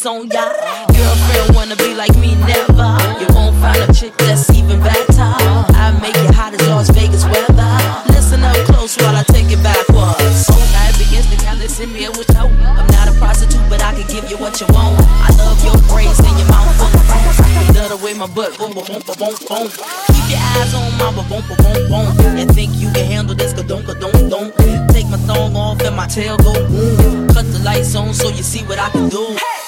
tricks on ya. Girlfriend wanna be like me, never. You won't find a chick that's even better. I make it hot as Las Vegas weather. Listen up close while I take it backwards. I begins to kind of send me a wish I'm not a prostitute, but I can give you what you want. I love your braids and your mouth full Love the way my butt boom, boom, boom, boom, boom. Keep your eyes on my boom, boom, boom, boom. And think you can handle this, ka don't, don't, don't. Take my thong off and my tail go boom. Cut the lights on so you see what I can do. Boom,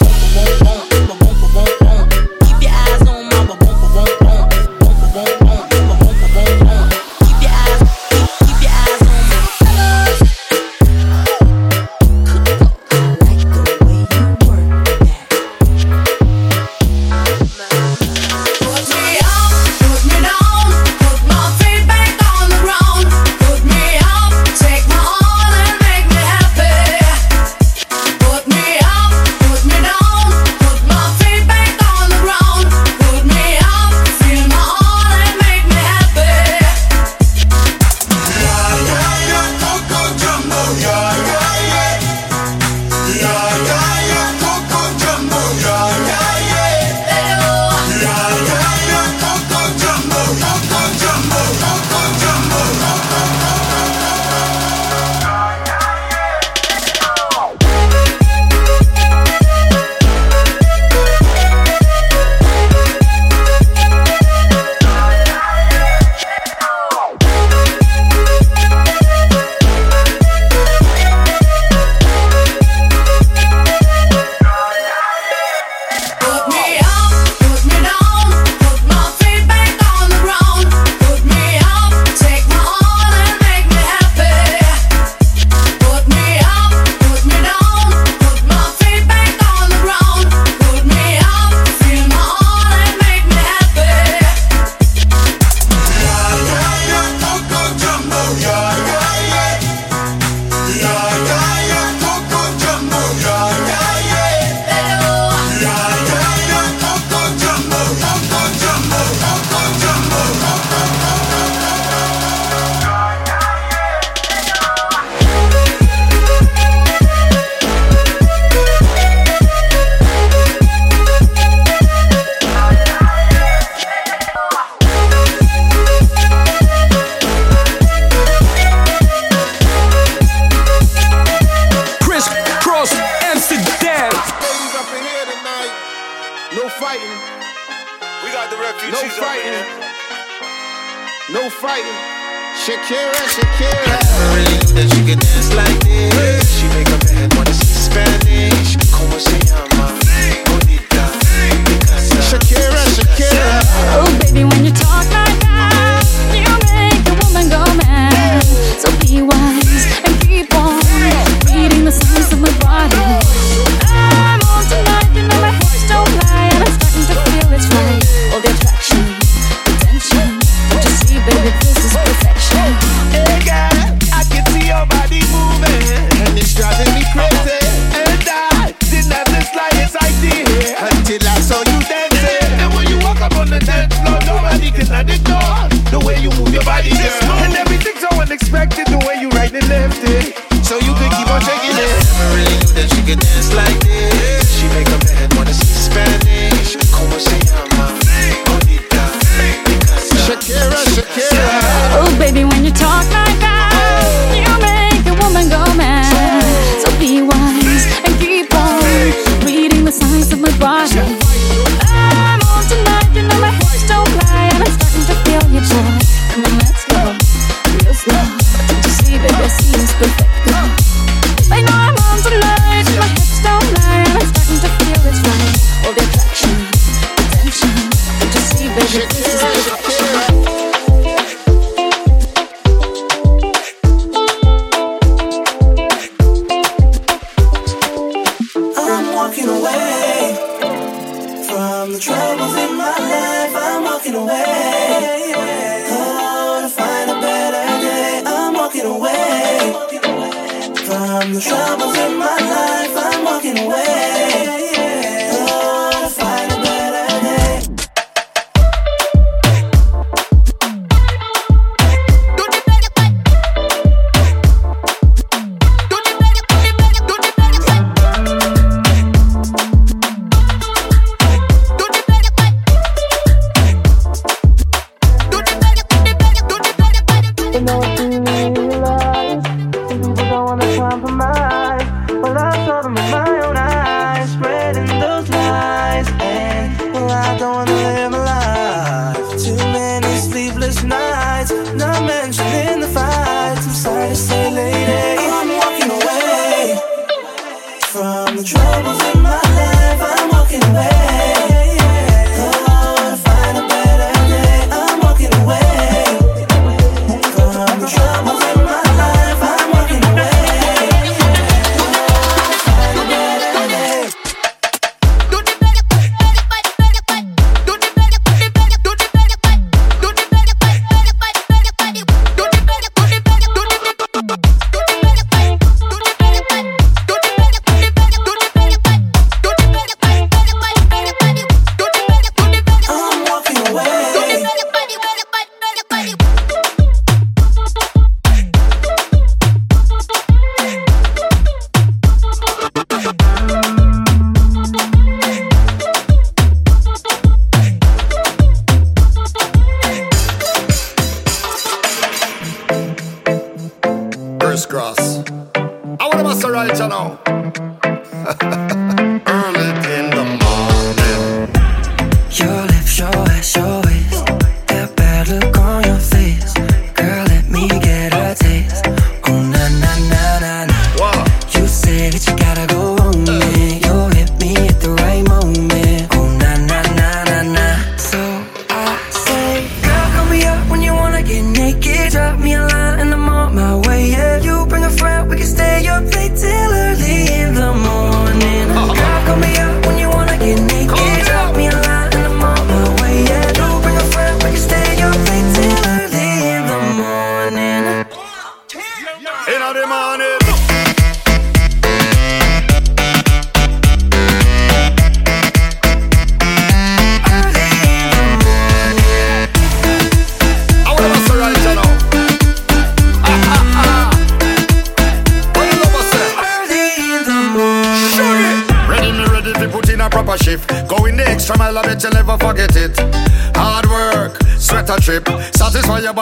Ha ha ha.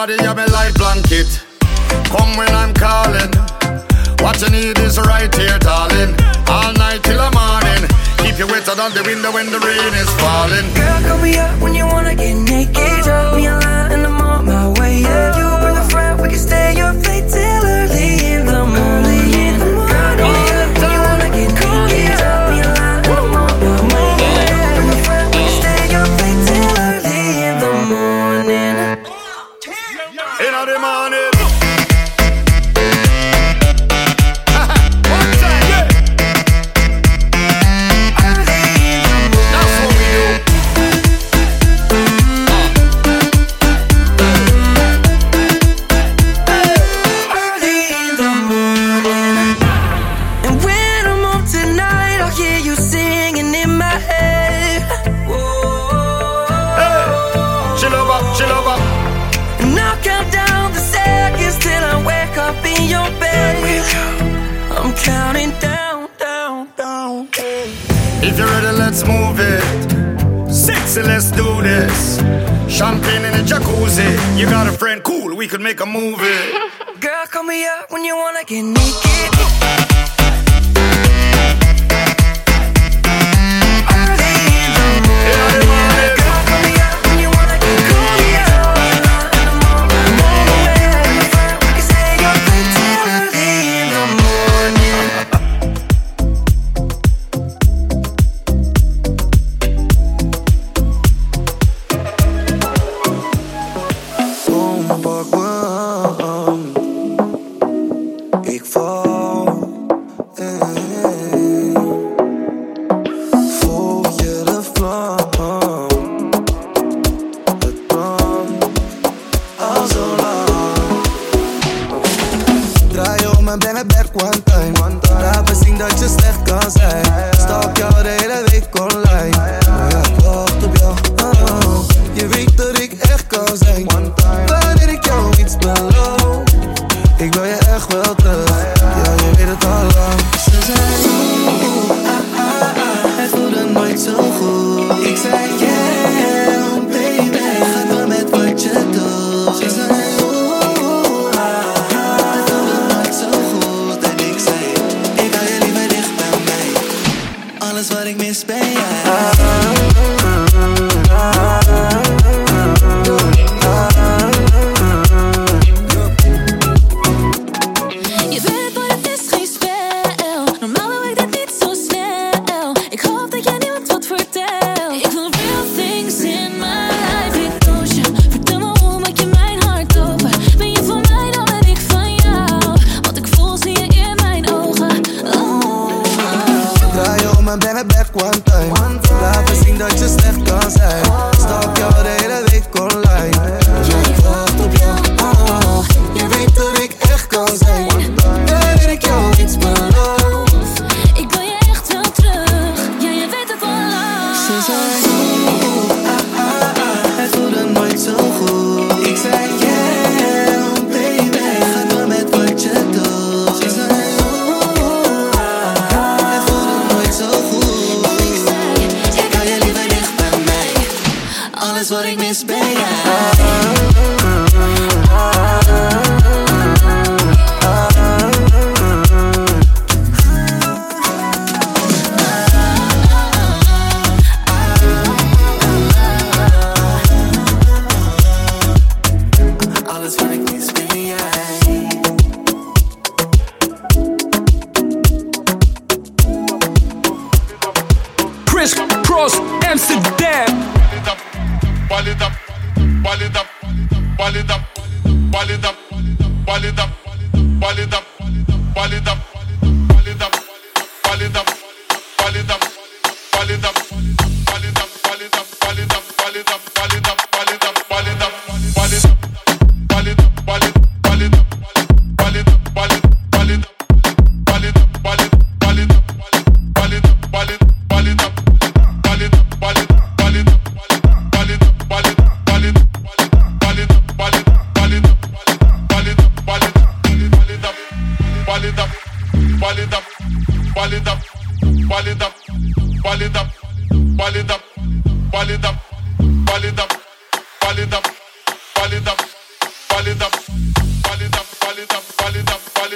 Time Laat me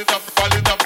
it up, ball it up.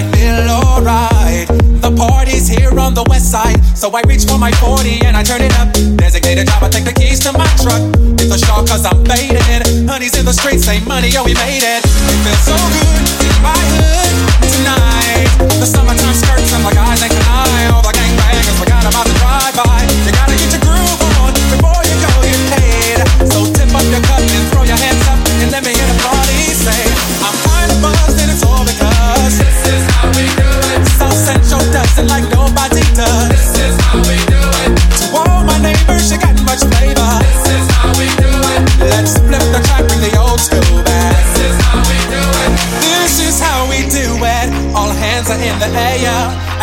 I feel alright. The party's here on the west side, so I reach for my 40 and I turn it up. Designated driver, take the keys to my truck. It's a shock cause I'm faded. Honey's in the streets, say money, yo, we made it. It feels so good in my hood tonight. The summertime skirts and the guys ain't I. All the gangbangers forgot about the drive-by. You gotta get your groove on before you go get paid. So tip up your cup and throw your hands up and let me hear the party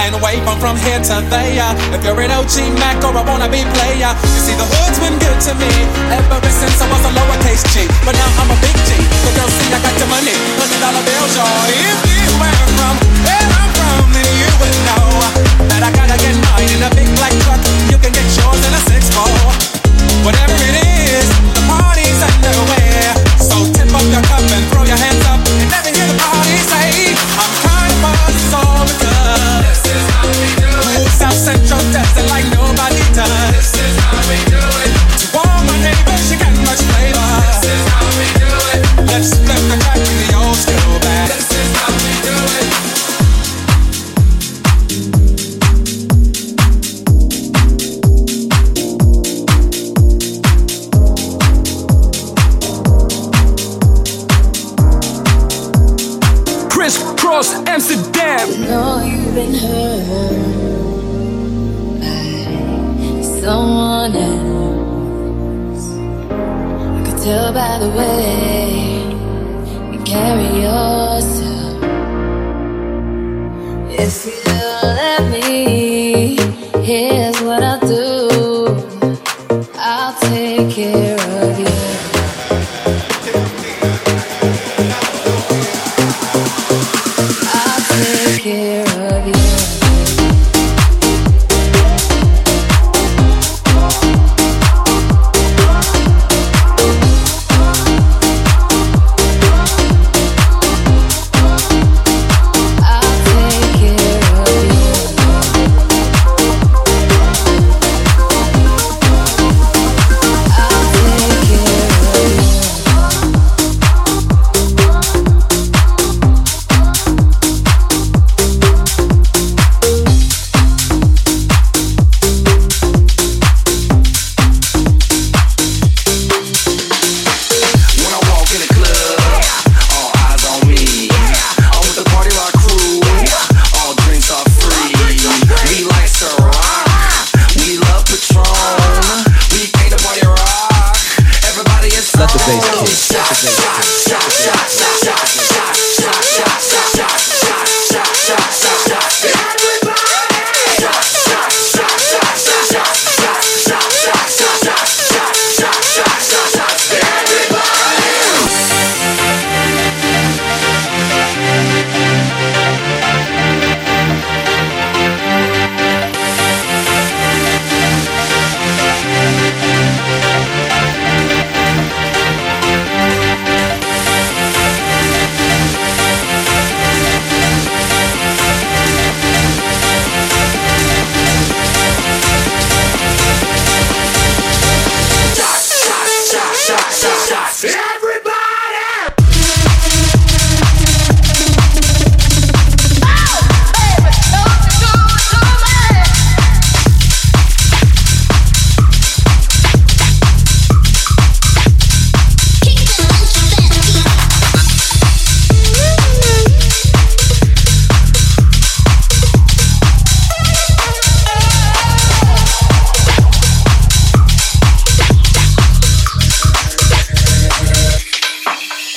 and wave 'em from here to there. If you're an OG Mac or a wannabe player, you see the hood's been good to me ever since I was a lowercase G. But now I'm a big G. The girls see I got the money, hundred dollar bills, y'all. If you were from where I'm from, then you would know that I gotta get mine in a big black truck. You can get yours in a six four. Whatever it is, the party's underway. So tip up your cup and throw your hands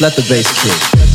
Let the bass kick.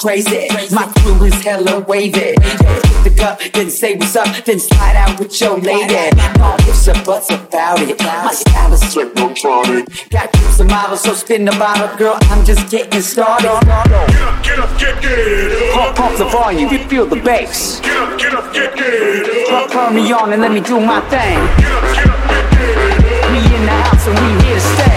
Crazy. My crew is hella wavy. Pick the cup, then say what's up, then slide out with your lady. No ifs or buts about it. My style is technotronic. Got trips and models, so spin the bottle, girl. I'm just getting started. Get up, get up, get get up. Pump, pump the volume, you feel the bass. Get up, get up, get get up. Turn me on and let me do my thing. Get up, get up, get get up. We in the house and we here to stay.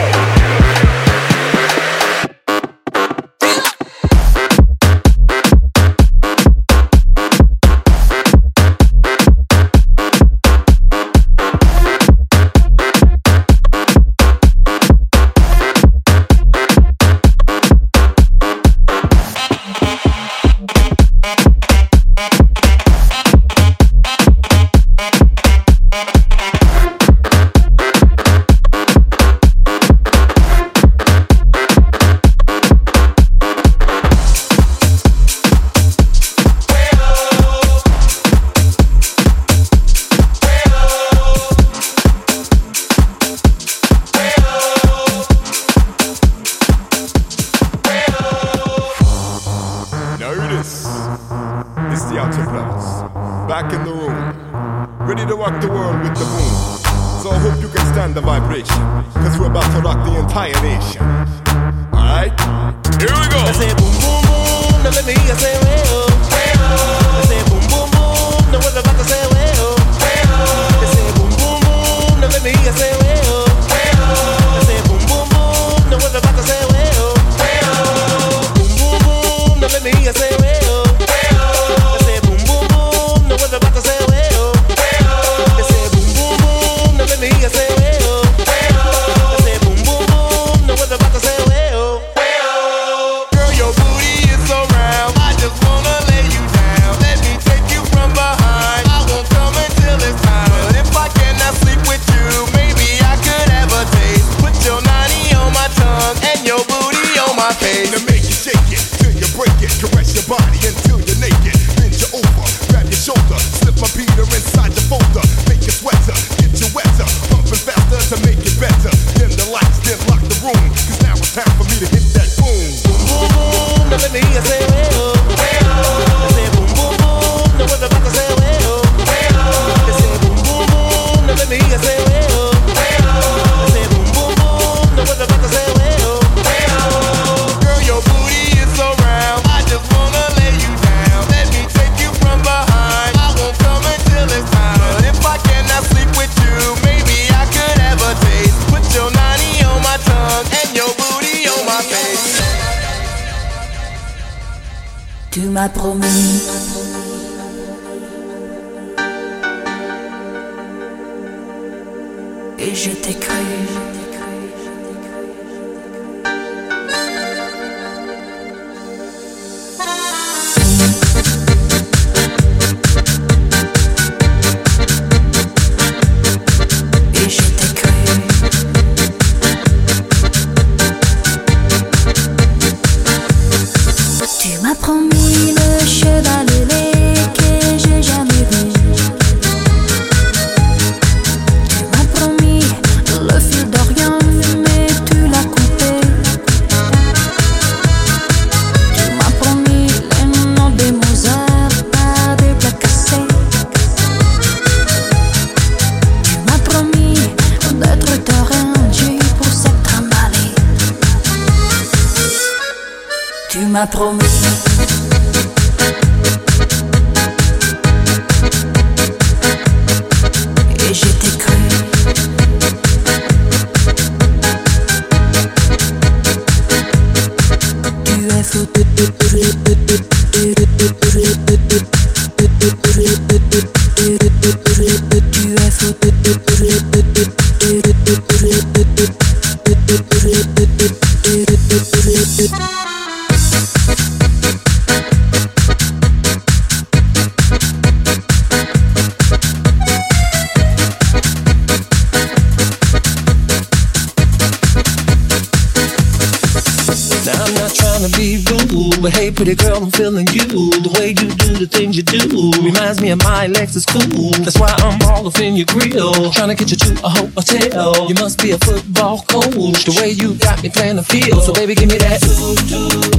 olive in your grill. Trying to get you to a hotel. You must be a football coach. The way you got me playing the field. So baby, give me that.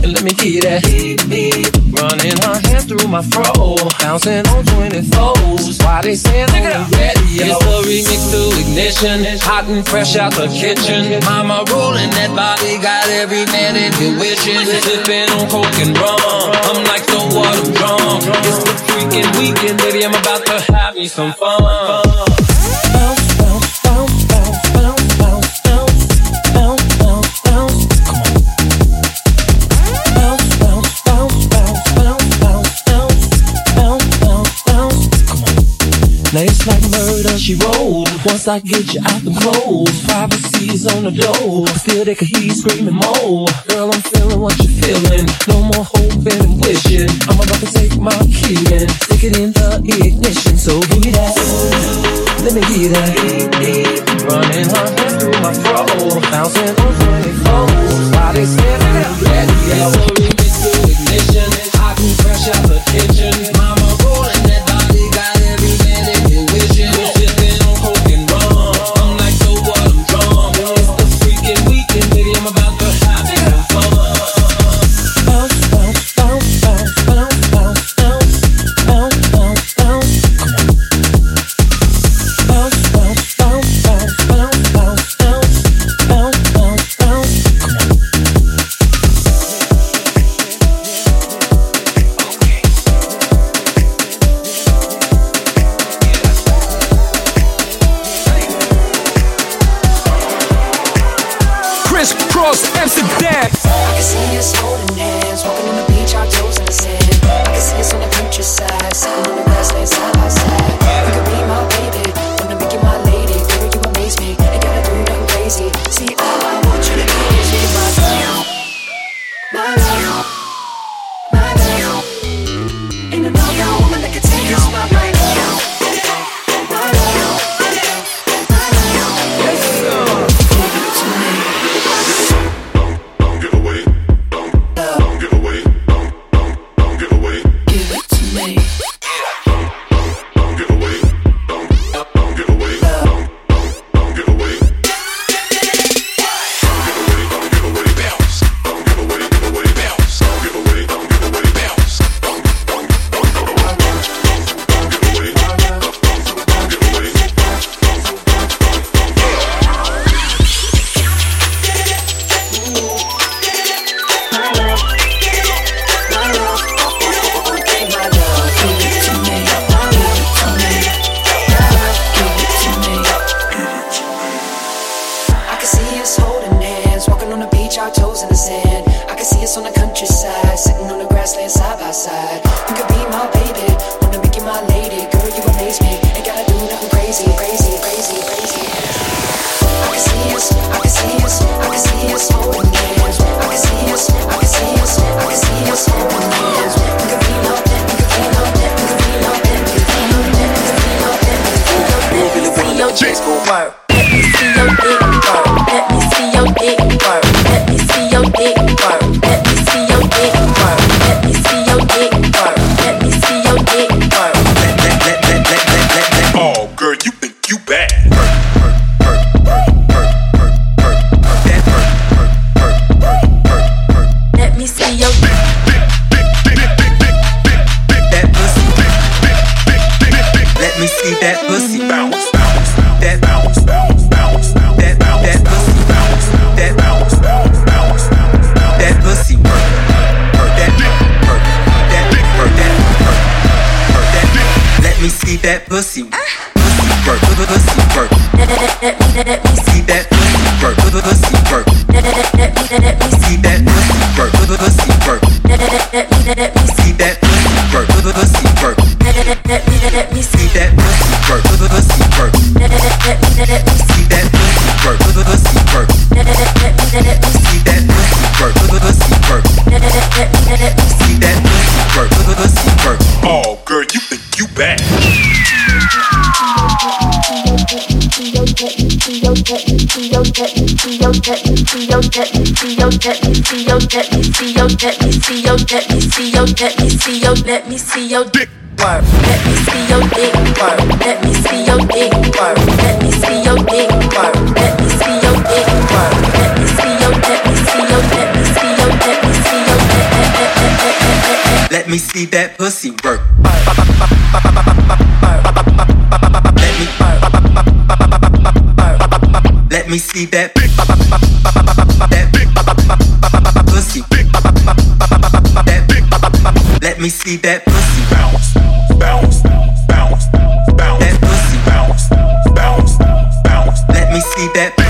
And let me get that. Running my hand through my fro. Bouncing on 20 foes. Why they saying they got ready? It's the remix to ignition. Hot and fresh out the kitchen. Mama rolling that body. Got every man in here wishing. Sipping on coke and rum. I'm like, so what? I'm drunk. It's the freaking weekend, baby. I'm about to have me some fun. Oh. Now it's like murder, she wrote. Once I get you out the clothes, privacy's on the door. Still they can hear you screaming more. Girl, I'm feeling what you're feeling. No more hoping and wishing. I'm about to take my key and stick it in the ignition. So give me that, let me hear that. Running my hand through my throat, bouncing on 24. Body's they staring at me, yeah. It's ignition, I can crash out the kitchen. our toes in the sand. I can see us on the countryside, sitting on the grassland side by side. that pussy Let me see that pussy work. me see that big that big pussy. That big let me see that pussy bounce, bounce, bounce, bounce. That pussy bounce, bounce, bounce. Let me see that.